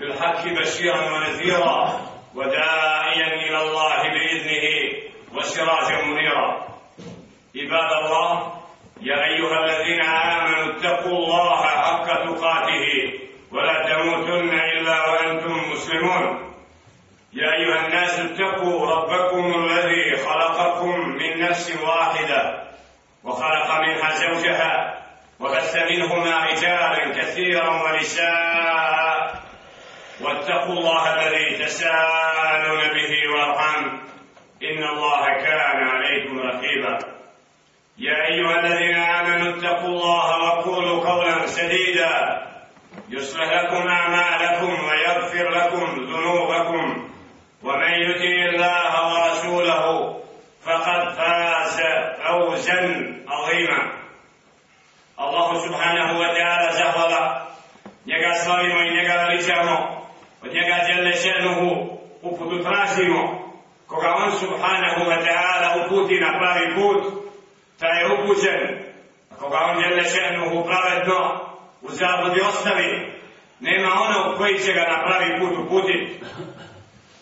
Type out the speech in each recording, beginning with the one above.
بالحق بشيرا ونذيرا وداعيا إلى الله بإذنه وسراجا منيرا. عباد الله يا أيها الذين آمنوا اتقوا الله حق تقاته ولا تموتن إلا وأنتم مسلمون. يا أيها الناس اتقوا ربكم الذي خلقكم من نفس واحدة وخلق منها زوجها وبث منهما رجالا كثيرا ونساء. واتقوا الله الذي تساءلون به والأرحام. إن الله كان عليكم رقيبا. يا أيها الذين آمنوا اتقوا الله وقولوا قولا سديدا. يصلح لكم أعمالكم ويغفر لكم ذنوبكم. ومن يطع الله ورسوله فقد فاز فوزا عظيما. الله سبحانه وتعالى زهر. njega slavimo i njega od njega djelne še'nuhu uputu tražimo koga on subhanahu wa ta'ala uputi na pravi put taj je upućen. Koga on djelne še'nuhu pravedno u zabudi ostavi nema onog koji će ga na pravi put uputiti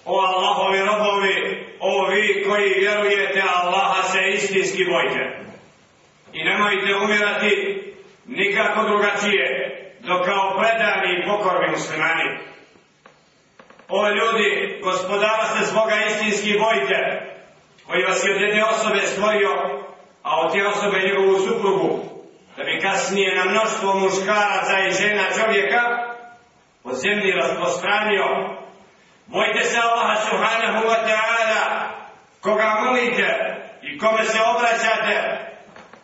o Allahovi robovi o vi koji vjerujete Allaha se istinski bojte. I nemojte umirati nikako drugačije dok kao predani i pokorni muslimani. O ljudi, gospodara se svoga istinski bojte, koji vas je od jedne osobe stvorio, a od te osobe njegovu suprugu, da bi kasnije na mnoštvo muškaraca i žena čovjeka od zemlji rasprostranio. Bojte se Allaha subhanahu wa ta'ala, koga molite i kome se obraćate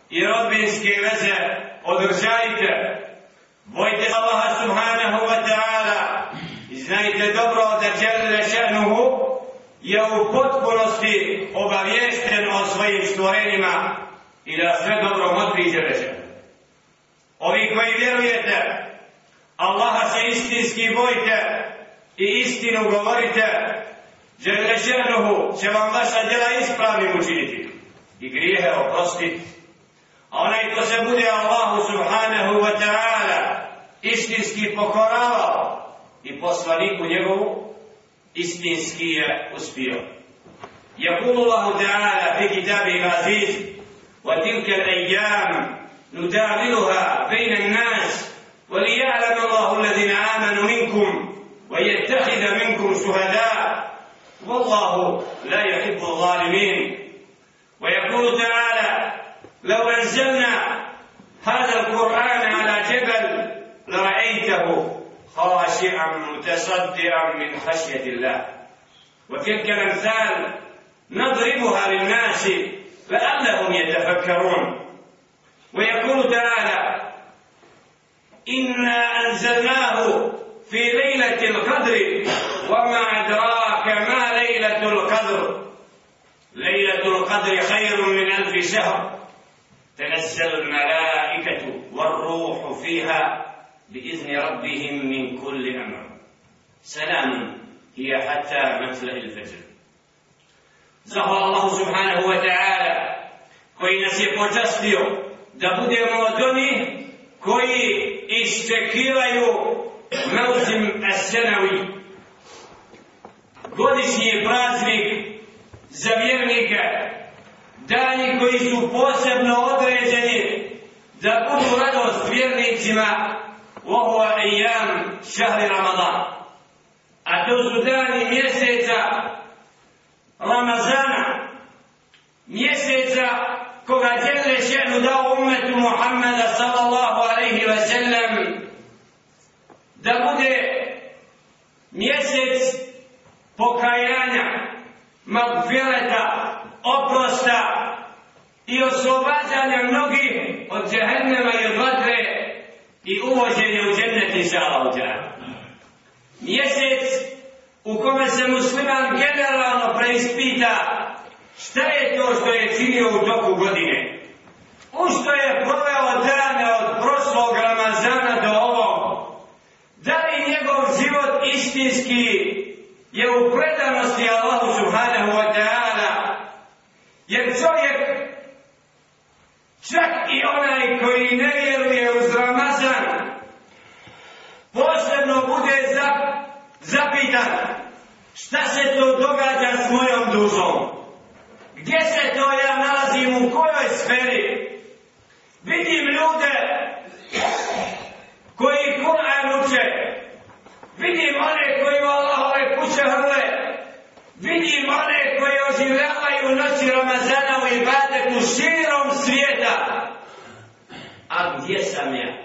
i rodbinske veze održajte. Bojte Allaha subhanahu wa ta'ala i znajte dobro da Đerle Šernuhu je u potpunosti obavješten o svojim stvorenjima i da sve dobro motri Đerle Ovi koji vjerujete, Allaha se istinski bojite i istinu govorite, Đerle će vam vaša djela ispravnim učiniti i grijehe oprostiti. A onaj ko se bude Allahu subhanahu wa ta'ala istinski pokoravao i poslaniku njegovu istinski je uspio. يقول الله تعالى في كتابه العزيز وتلك الأيام نداولها بين الناس وليعلم الله الذين آمنوا منكم ويتخذ منكم شهداء والله لا يحب الظالمين ويقول تعالى لو أنزلنا هذا القرآن على جبل لرأيته خاشعا متصدعا من خشية الله. وتلك الأمثال نضربها للناس لعلهم يتفكرون. ويقول تعالى إنا أنزلناه في ليلة القدر وما أدراك ما ليلة القدر. ليلة القدر خير من ألف شهر. تنزل الملائكة والروح فيها. بإذن ربهم من كل أمر سلام هي حتى مطلع الفجر زهر الله سبحانه وتعالى koji nas je počastio da budemo od onih koji iščekivaju Mausim As-Senawi godišnji praznik za vjernike dani koji su posebno određeni da budu radost vjernicima وهو أيام شهر رمضان أتوسو داني ميسيتا رمضان ميسيتا كوغا جل شأن دا أمة محمد صلى الله عليه وسلم da bude mjesec pokajanja, magfireta, oprosta i oslobađanja mnogih od džehennema i od vatre i uvođenje u džennet inša Allah Mjesec u kome se musliman generalno preispita šta je to što je činio u toku godine. U što je proveo dane od prošlog Ramazana do ovog. Da li njegov život istinski je u predanosti Allahu subhanahu wa ta'ala. Jer čovjek, čak i onaj koji ne vjeruje uz Ramazan, posebno bude zapitan šta se to događa s mojom dušom. Gdje se to ja nalazim, u kojoj sferi? Vidim ljude koji Kur'an uče. Vidim one koji u Allahove kuće hrle. Vidim one koji oživljavaju noći Ramazana u ibadetu širom svijeta. A gdje sam ja?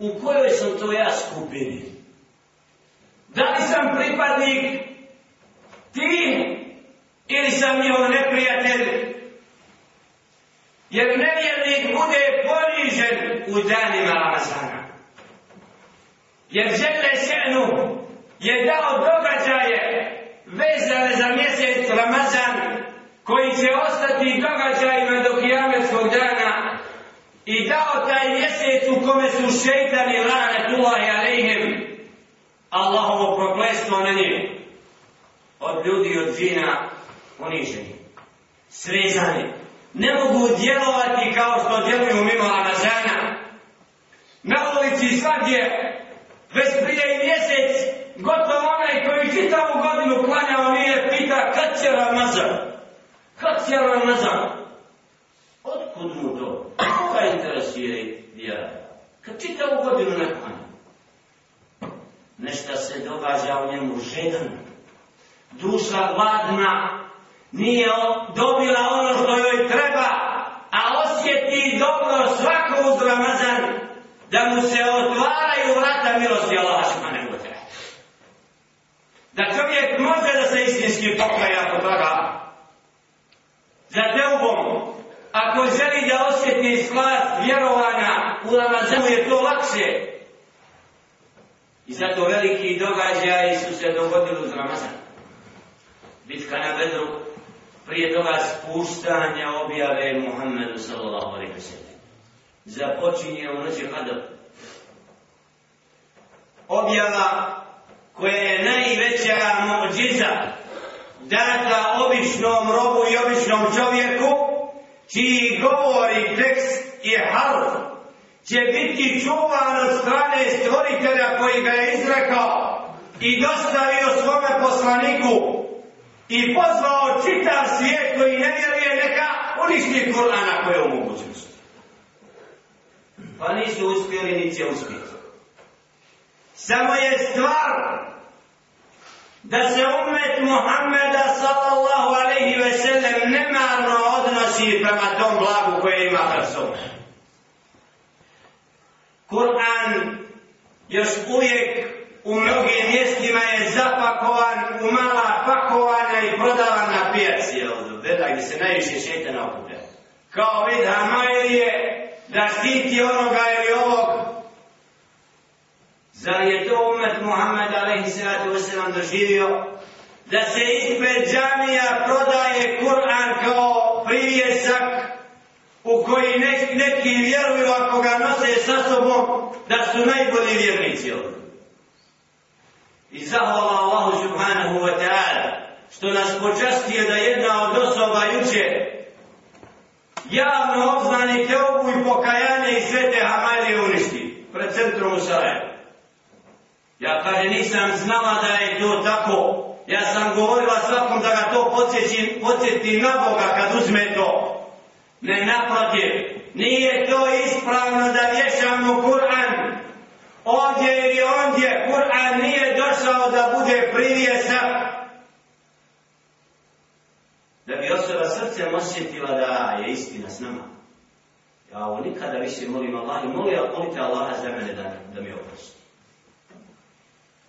U kojoj sam to ja skupini? Da li sam pripadnik ti ili sam njihov neprijatelj? Jer nevjernik bude ponižen u danima Ramazana. Jer žele šenu je dao događaje vezane za mjesec Ramazan koji će ostati događajima do kijametskog dana i dao taj mjesec u kome su šeitani lanetullahi alejhim Allahovo proklestvo na njih od ljudi od džina poniženi, srezani, ne mogu djelovati kao što djeluju mimo Ramazana. Na ulici svakdje već prije i mjesec, gotovo onaj koji čitavu godinu klanjao nije pita kad će Ramazan? Kad će Ramazan? Otkud mu to? Koga interesuje vjera? Kad čitavu godinu na klanja? Nešto se događa u njemu žedan. Duša gladna. nije dobila ono što joj treba, a osjeti dobro svako uz Ramazan, da mu se otvaraju vrata milosti Allah Šmane Vutra. Da čovjek može da se istinski pokaja ako toga. Za teubom, ako želi da osjeti slast vjerovanja u Ramazanu je to lakše. I zato veliki događaji su se dogodili uz Ramazan. Bitka na Bedru, prije toga spuštanja objave Muhammedu sallallahu alaihi wa sallam. Započinje u noći Hadar. Objava koja je najveća mođiza data običnom robu i običnom čovjeku čiji govori tekst i harf će biti čuvan od strane stvoritelja koji ga je izrekao i dostavio svome poslaniku i pozvao čitav svijet koji ne vjeruje neka uništi Kur'ana koje je u mogućnosti. Pa nisu uspjeli, ni će uspjeti. Samo je stvar da se umet Muhammeda sallallahu alaihi ve sellem nemarno odnosi prema tom blagu koje ima pred. Kur'an još uvijek u mnogim mjestima je zapakovan u mala pakovanja i prodavan na pijaci, jel, gdje se najviše šeitana okuplja. Kao vid Hamailije da štiti onoga ili ovog. Zar je to umet Muhammed alaihi sallatu wasallam doživio? Da se ispred džamija prodaje Kur'an kao privjesak u koji neki vjeruju ako ga nose sa sobom da su najbolji vjernici ovdje. I zahvala Allahu subhanahu wa ta'ala što nas počastio da jedna od osoba juče javno obznani teobu i pokajanje i sve te hamalije uništi pred centrom u Sarajevo. Ja kaže nisam znala da je to tako. Ja sam govorila svakom da ga to podsjećim, podsjeti na Boga kad uzme to. Ne naprotiv, nije to ispravno da vješamo Kur'an ovdje ili ondje, Kur'an nije došao da bude privjesa. Da bi osoba srcem osjetila da je istina s nama. Ja ovo nikada više molim Allah i molim, molite Allaha za mene da, da mi oprosti.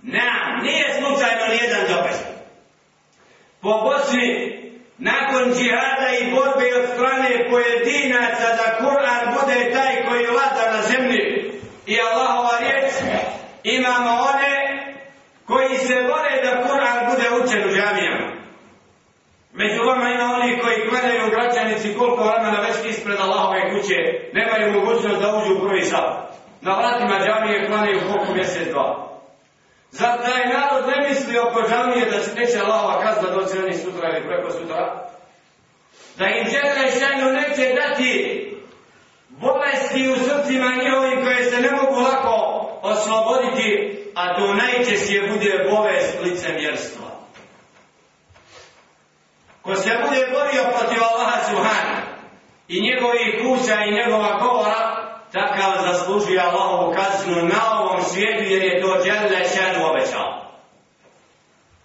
Na, nije slučajno nijedan događaj. Po Bosni, nakon džihada i borbe od strane pojedinaca da Kur'an bude taj koji vlada na zemlji, i Allahova riječ, imamo one koji se bore da Kur'an bude učen u džamijama. Među vama ima oni koji gledaju građanici koliko vremena već ispred Allahove kuće, nemaju mogućnost da uđu u prvi sal. Na vratima džamije klanjaju koliko mjesec dva. Zar da je narod ne misli oko džamije da se neće Allahova kazna doći oni sutra ili preko sutra? Da im žele šanju neće dati bolesti u srcima njihovim koje se ne mogu lako osloboditi, a to najčešće bude bolest licemjerstva. Ko se bude borio protiv Allaha Subhana i njegovih kuća i njegova govora, takav zaslužuje Allahovu kaznu na ovom svijetu jer je to djelle šan obećao.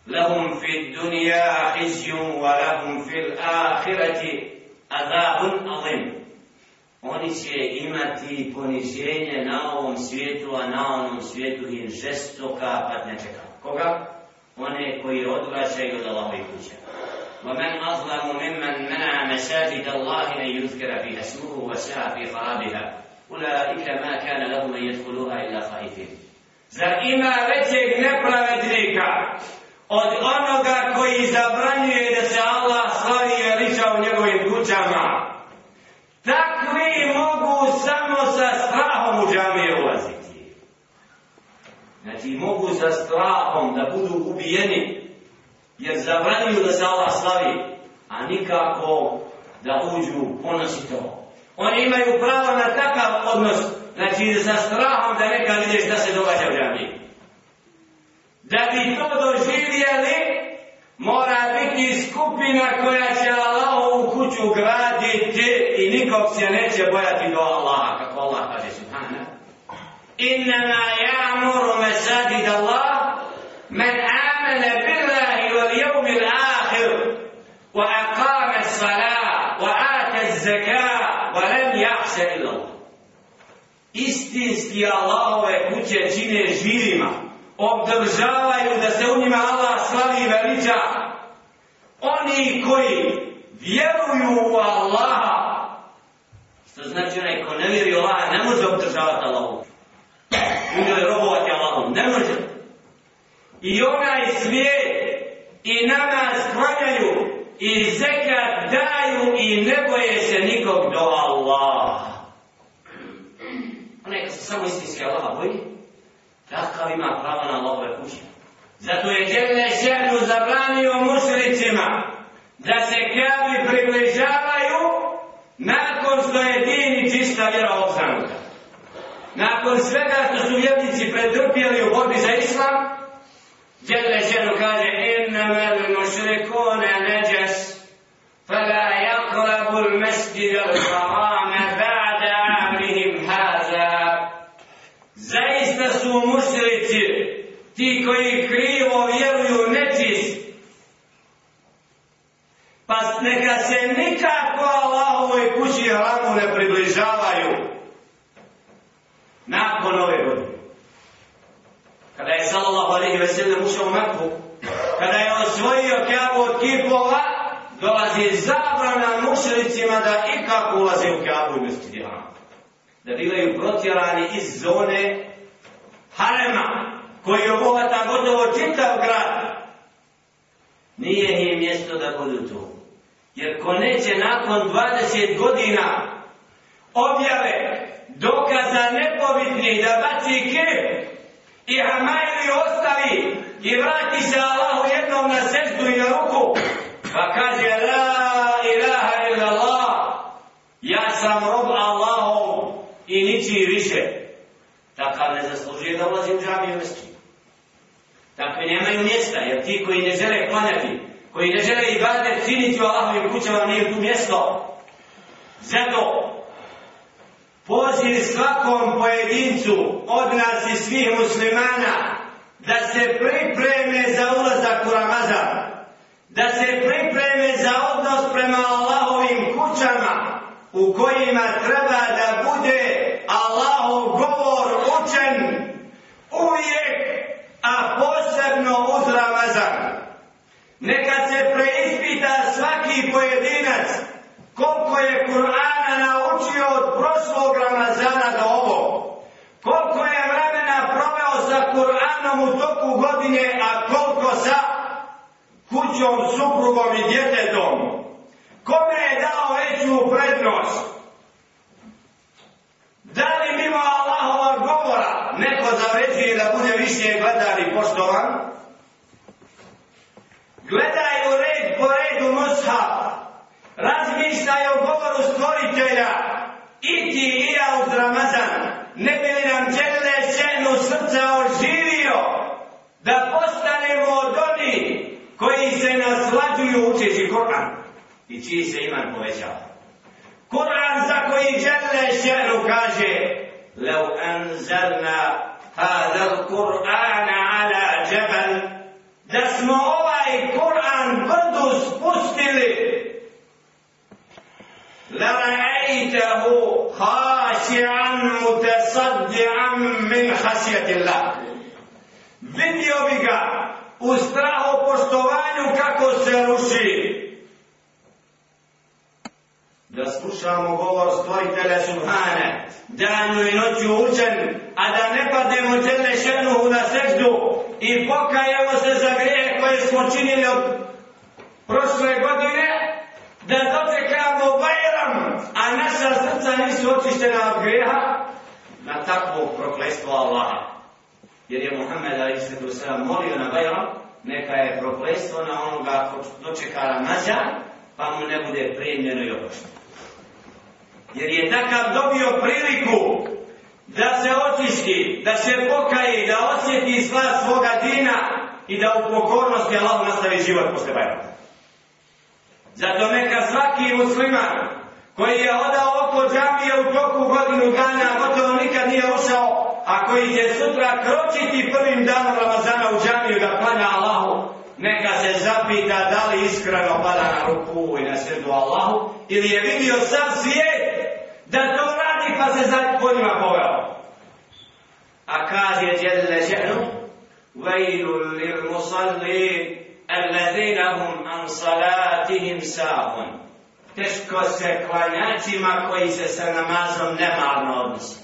لهم في الدنيا خزي ولهم في الآخرة عذاب عظيم oni će imati poniženje na ovom svijetu, a na onom svijetu im žestoka patnja čeka. Koga? One koji odvraćaju od Allahovi kuće. ومن أظلم ممن منع مساجد الله أن يذكر فيها اسمه وسعى في خرابها ulaika ma kana lahum an yadkhuluha illa khaifin. Zar ima većeg nepravednika od onoga koji zabranjuje da se Allah slavi i liča u njegovim kućama? Takvi mogu samo sa strahom u džamije ulaziti. Znači mogu sa strahom da budu ubijeni jer zabranjuju da se Allah slavi a nikako da uđu ponosito. Oni imaju pravo na takav odnos, znači sa strahom da neka vidiš da se događa u džamiji. Da bi to doživjeli, mora biti skupina koja će Allahovu kuću graditi i nikog se neće bojati do Allaha, kako Allah kaže subhana. Innama ja'muru masajid Allah men amene billahi wal jevmi akhir wa aqame salat wa ate zekat jahše lem. Istinski Allahove kuće čine živima, obdržavaju da se u njima Allah slavi i veliča. Oni koji vjeruju u Allaha, što znači onaj ko ne vjeruje Allaha, ne može obdržavati Allahu. U njoj robovati Allahom, ne može. I onaj svijet i namaz klanjaju i zekat daju i ne boje se nikog do Allaha. Onaj ko se samo istinski Allaha boji, takav ima pravo na Allahove kuće. Zato je Đerne Šernu zabranio mušlicima da se kjavi približavaju nakon što je din i čista vjera obzanuta. Nakon svega što su vjernici pretrpjeli u borbi za islam, Đerne Šernu kaže Inna mel mušlikone neđes fela jakrabul mesdi jel fa ti koji krivo vjeruju nečist pa neka se nikako Allahovoj kući hramu ne približavaju nakon ove godine. Kada je sallallahu alaihi ve sellem ušao u Meku kada je osvojio Kabu od kipova dolazi zabrana mušelicima da ikako ulaze u Kabu i mesti da bivaju protjerani iz zone harema koji obuhvata gotovo čitav grad. Nije im mjesto da budu tu. Jer ko neće nakon 20 godina objave dokaza nepobitnih da baci kip i hamajli ostavi i vrati se Allahu jednom na seždu i na ruku pa kaže la ilaha illa Allah ja sam rob Allahom i ničiji više takav ne zaslužuje da ulazi u džamiju mesti. Takvi nemaju mjesta, jer ti koji ne žele klanjati, koji ne žele i bade činiti u Allahovim kućama, nije tu mjesto. Zato, poziv svakom pojedincu od nas i svih muslimana da se pripreme za ulazak u Ramazan, da se pripreme za odnos prema Allahovim kućama u kojima treba da bude Allahov govor učen uvijek, a posebno uz Ramazan. Neka se preispita svaki pojedinac koliko je Kur'ana naučio od prošlog Ramazana do ovo. Koliko je vremena proveo sa Kur'anom Kur'anom u toku godine, a koliko sa kućom, suprugom i djetetom? Kome je dao veću prednost? Da li mimo Allahova govora neko zavređuje da bude više gledan i poštovan? Gledaj u red po redu Moshab. Razmišljaj o govoru stvoritelja. I ti i ja uz Ramazan. Ne bi li nam čele ženu srca oživio da postanemo od onih koji se naslađuju učeći Koran i čiji se iman povećava. Kur'an za koji žele še'nu kaže لو أنزلنا هذا القرآن على جبل da smo ovaj Kur'an brdu spustili لرأيته خاشعا متصدعا من خشية الله vidio bi ga u strahu poštovanju kako se ruši da slušamo govor stvoritelja Subhane, danju i noću učen, a da ne padnemo džele šenuhu na seždu i pokajemo se za grije koje smo činili od prošle godine, da dočekamo Bajram, a naša srca nisu očištena od grijeha, na takvo proklestvo Allaha. Jer je Muhammed Ali se molio na Bajram, neka je proklestvo na onoga ko dočeka Ramazan, pa mu ne bude primljeno i oprošteno jer je takav dobio priliku da se očisti, da se pokaje, da osjeti sva svoga dina i da u pokornosti Allah nastavi život posle Bajrama. Zato neka svaki musliman koji je odao oko džamije u toku godinu dana, gotovo nikad nije ušao, a koji će sutra kročiti prvim danom Ramazana u džamiju da klanja Allahu, neka se zapita da li iskreno pada na ruku i na srdu Allahu, ili je vidio sam svijet da to radi pa se za poljima poveo. A kaže Jelle Žehnu, وَيْلٌ لِلْمُصَلِّينَ الَّذِينَ هُمْ عَنْ صَلَاتِهِمْ سَاهُونَ Teško se klanjačima koji se sa namazom nemarno odnosi.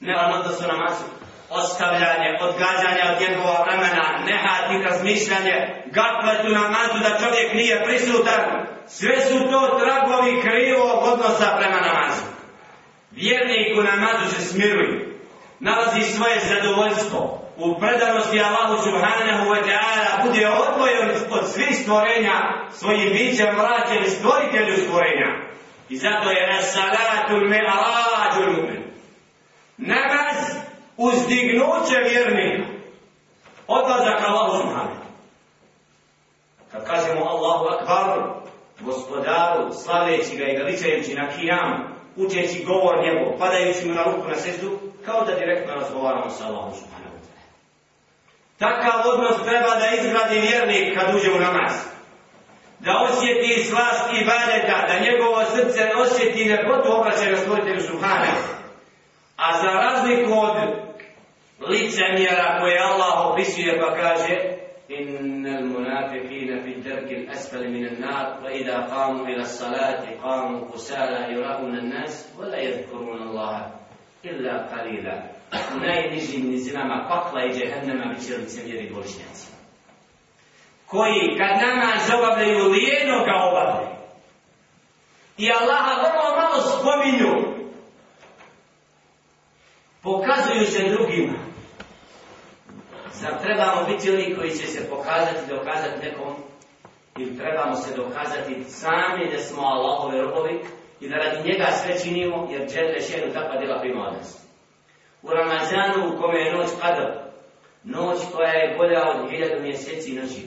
Nemarno odnosu namazu. Ostavljanje, odgađanje od njegova vremena, nehatnik razmišljanje, gafletu namazu da čovjek nije prisutan, sve su to tragovi krivog odnosa prema namazu. Vjernik u namazu se smiruju, nalazi svoje zadovoljstvo u predanosti Allahu subhanahu wa ta'ala, bude odvojen od svih stvorenja svojim bićem vraćen stvoritelju stvorenja. I zato je na salatu me'arađu mu'min. Uzdignuće vjernika. Odlazak Allahu subhanahu. Kad kažemo Allahu akbar, gospodaru, slaveći ga i veličajući na kijam, učeći govor njegov, padajući mu na ruku na seždu, kao da direktno razgovaramo sa Allahom subhanahu wa ta'ala. Takav odnos treba da izgradi vjernik kad uđe u namaz. Da osjeti slast i badeta, da njegovo srce osjeti nepotu obraćaj stvoritelju subhanahu. A za razliku od licemjera koje Allah opisuje pa kaže إن المنافقين في الدرك الأسفل من النار وإذا قاموا إلى الصلاة قاموا كسالى يراؤون الناس ولا يذكرون الله إلا قليلا najnižim nizinama pakla i džehennema bit će licemjeri bošnjaci. Koji kad namaz obavljaju lijeno ga obavljaju. I Allaha vrlo malo spominju. Pokazuju se drugima. Zar trebamo biti oni koji će se pokazati, dokazati nekom? Ili trebamo se dokazati sami da smo Allahove robovi i da radi njega sve činimo, jer džedre šenu takva djela prima od nas. U Ramazanu u kome je noć kadr, noć koja je bolja od hiljadu mjeseci noći,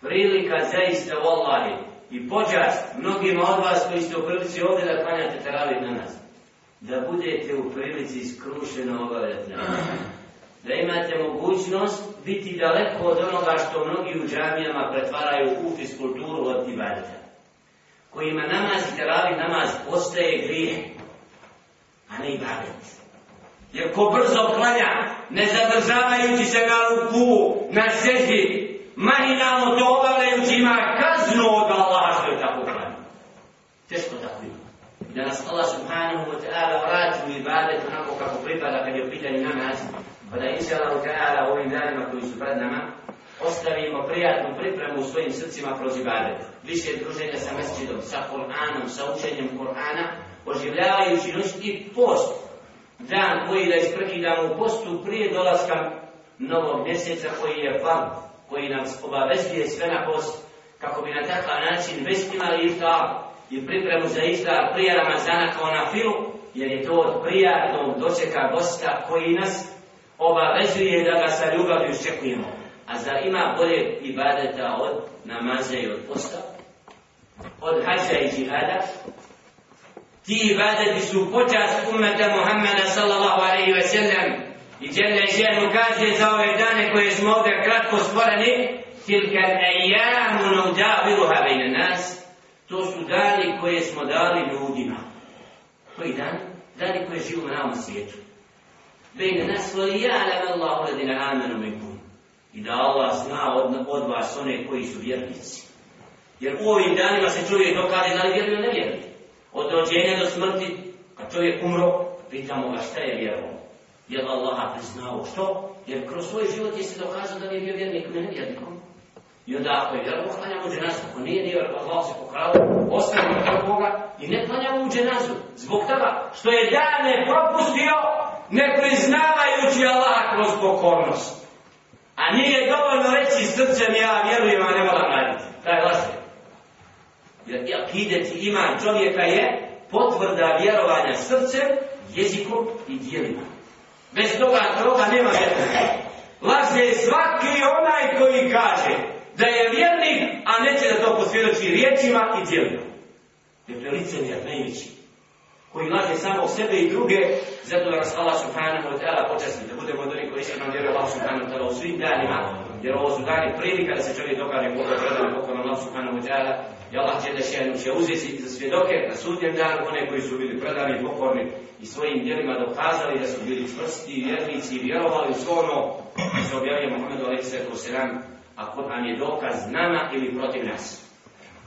prilika zaista u Allahi i počast mnogima od vas koji ste u prilici ovdje da klanjate teravit na nas, da budete u prilici skrušeno obavljati na nas da imate mogućnost biti daleko od onoga što mnogi u džamijama pretvaraju u fiskulturu od ibadeta. Kojima namaz i teravi namaz postaje grije, a ne ibadet. Jer ko brzo klanja, ne zadržavajući se na ruku, na seždi, mahinalno to obavljajući ima kaznu od Allaha što je tako klanja. Teško tako ima. Da nas Allah subhanahu wa ta'ala vrati u ibadet onako kako pripada kad je u pitanju namaz, Pa da inša Allah ta'ala ovim danima koji su pred nama, ostavimo prijatnu pripremu u svojim srcima kroz ibadet. Više druženja sa mesčidom, sa Kur'anom, sa učenjem Kur'ana, oživljavajući noćiti post. Dan koji da isprekidamo u postu prije dolaska novog mjeseca koji je van, koji nam obavezuje sve na post, kako bi na takav način već imali iftar i pripremu za iftar prije Ramazana kao na filu, jer je to od prijatnog dočeka gosta koji nas obavezuje da ga sa ljubavlju iščekujemo. A za ima bolje ibadeta od namaza i od posta? Od hađa i džihada? Ti ibadeti su počast umeta Muhammeda sallallahu alaihi ve sellem i Đele Ženu kaže za ove dane koje smo ovdje kratko stvoreni tilka ejamu nudaviruha bejne nas to su dani koje smo dali ljudima. Koji dan? Dani koje živimo na ovom svijetu. Bejne nas voli ja'lam Allahu ladina amanu minkum. I da Allah zna od, od vas one koji su vjernici. Jer u ovim danima se čovjek dokade da li vjeruje ili ne vjeruje. Od rođenja do smrti, kad čovjek umro, pitamo ga šta je vjerovo. Je li Allah priznao što? Jer kroz svoj život je se dokazao da li je bio vjernik ili ne vjernikom. I onda ako je vjerovo, klanjamo u dženazu. Ako nije nije Allah se pokrao, ostavimo to Boga i ne klanjamo u dženazu. Zbog toga što je dane propustio, ne priznavajući Allah kroz pokornost. A nije dovoljno reći srcem ja vjerujem, a ne volam raditi. Taj laže. Jer akideti iman čovjeka je potvrda vjerovanja srcem, jezikom i dijelima. Bez toga toga nema vjerovanja. Laže je svaki onaj koji kaže da je vjernik, a neće da to posvjedoči riječima i dijelima. Jer je licemjer najveći koji laže samo o sebe i druge, zato da nas Allah subhanahu wa ta'ala počasni, da budemo od onih koji se nam vjeruje Allah subhanahu wa ta'ala u svim danima, jer ovo su dani prilika da se čovjek dokaže koga predane pokorom Allah subhanahu wa ta'ala, i Allah će da še će uzeti za svjedoke na sudnjem danu one koji su bili predani i pokorni i svojim djelima dokazali da su bili čvrsti, vjernici i vjerovali u svo ono što se objavio Muhammedu sallam, a Kur'an je dokaz nama ili protiv nas.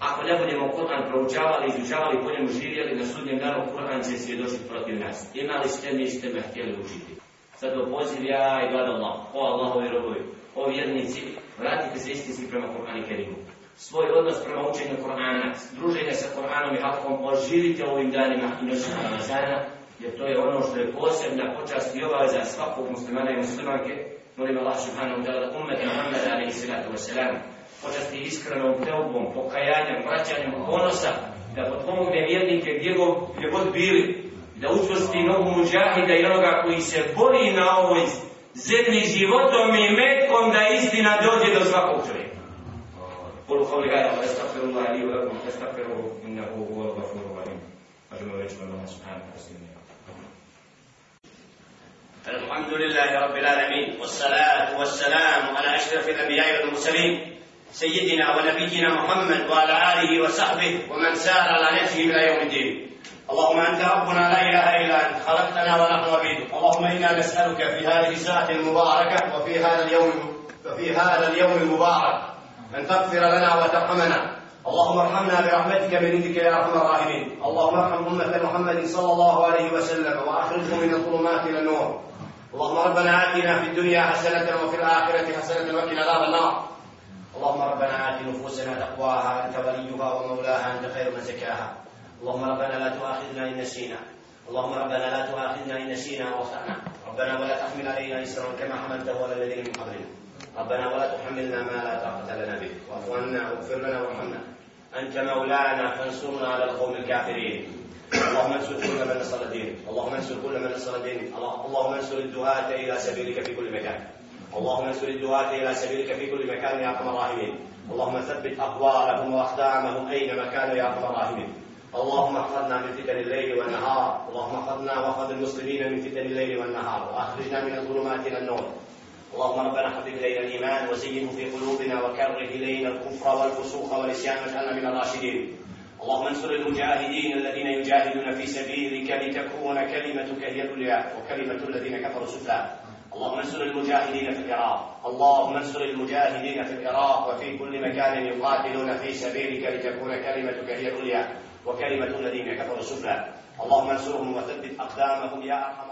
Ako ne budemo Kur'an proučavali, izučavali, po njemu živjeli, na sudnjem danu Kur'an će svjedočiti protiv nas. Imali ste, niste me htjeli učiti. Zato poziv ja i glad Allah, o Allahovi robovi, o vjernici, vratite se istinski prema Kur'an i Kerimu. Svoj odnos prema učenju Kur'ana, druženje sa Kur'anom i hakom, oživite ovim danima i noćima Ramazana, jer to je ono što je posebna počast i obaveza svakog muslimana i muslimanke. Molim Allah subhanahu wa ta'ala da umet Muhammed alaihi salatu wa salam počasti iskrenom teobom, pokajanjem, vraćanjem ponosa, da potpomogne vjernike gdje, go, gdje god bili, da učvrsti nogu muđahida i onoga koji se bori na ovoj zemlji životom i metkom da istina dođe do svakog čovjeka. Bolu kao li gajda, da stakfiru Allah ili u lakom, da stakfiru innahu u volga furu valim. Možemo reći vam Allah subhanahu wa ta'ala. الحمد لله رب العالمين والصلاة والسلام على أشرف الأنبياء والمرسلين سيدنا ونبينا محمد وعلى آله وصحبه ومن سار على نهجه إلى يوم الدين. اللهم أنت ربنا لا إله إلا أنت خلقتنا ونحن عبيدك اللهم إنا نسألك في هذه الساعة المباركة وفي هذا اليوم وفي هذا اليوم المبارك أن تغفر لنا وترحمنا. اللهم ارحمنا برحمتك من عندك يا أرحم الراحمين. اللهم ارحم أمة محمد صلى الله عليه وسلم واخرجهم من الظلمات إلى النور. اللهم ربنا آتنا في الدنيا حسنة وفي الآخرة حسنة وقنا عذاب النار. اللهم ربنا آت نفوسنا تقواها أنت وليها ومولاها أنت خير من زكاها. اللهم ربنا لا تؤاخذنا إن نسينا. اللهم ربنا لا تؤاخذنا إن نسينا وأخطأنا. ربنا ولا تحمل علينا إسرا كما حملته على الذين من قبلنا. ربنا ولا تحملنا ما لا طاقة لنا به. واعف عنا واغفر لنا وارحمنا. أنت مولانا فانصرنا على القوم الكافرين. اللهم انصر كل من نصر دينك اللهم انصر كل من نصر دينك اللهم انصر الدعاة إلى سبيلك في كل مكان. اللهم انصر الدعاة إلى سبيلك في كل مكان يا أرحم الراحمين. اللهم ثبت أقوالهم وأقدامهم أينما كانوا يا أرحم الراحمين. اللهم احفظنا من فتن الليل والنهار. اللهم احفظنا واحفظ المسلمين من فتن الليل والنهار. واخرجنا من الظلمات إلى النور. اللهم ربنا حبب إلينا الإيمان وزينه في قلوبنا وكره إلينا الكفر والفسوق والعصيان واجعلنا من الراشدين. اللهم انصر المجاهدين الذين يجاهدون في سبيلك لتكون كلمتك هي العليا وكلمة الذين كفروا سفلى. اللهم انصر المجاهدين في العراق. اللهم انصر المجاهدين في العراق وفي كل مكان يقاتلون في سبيلك لتكون كلمتك هي العليا وكلمة الذين كفروا السفلى اللهم انصرهم وثبت أقدامهم يا أرحم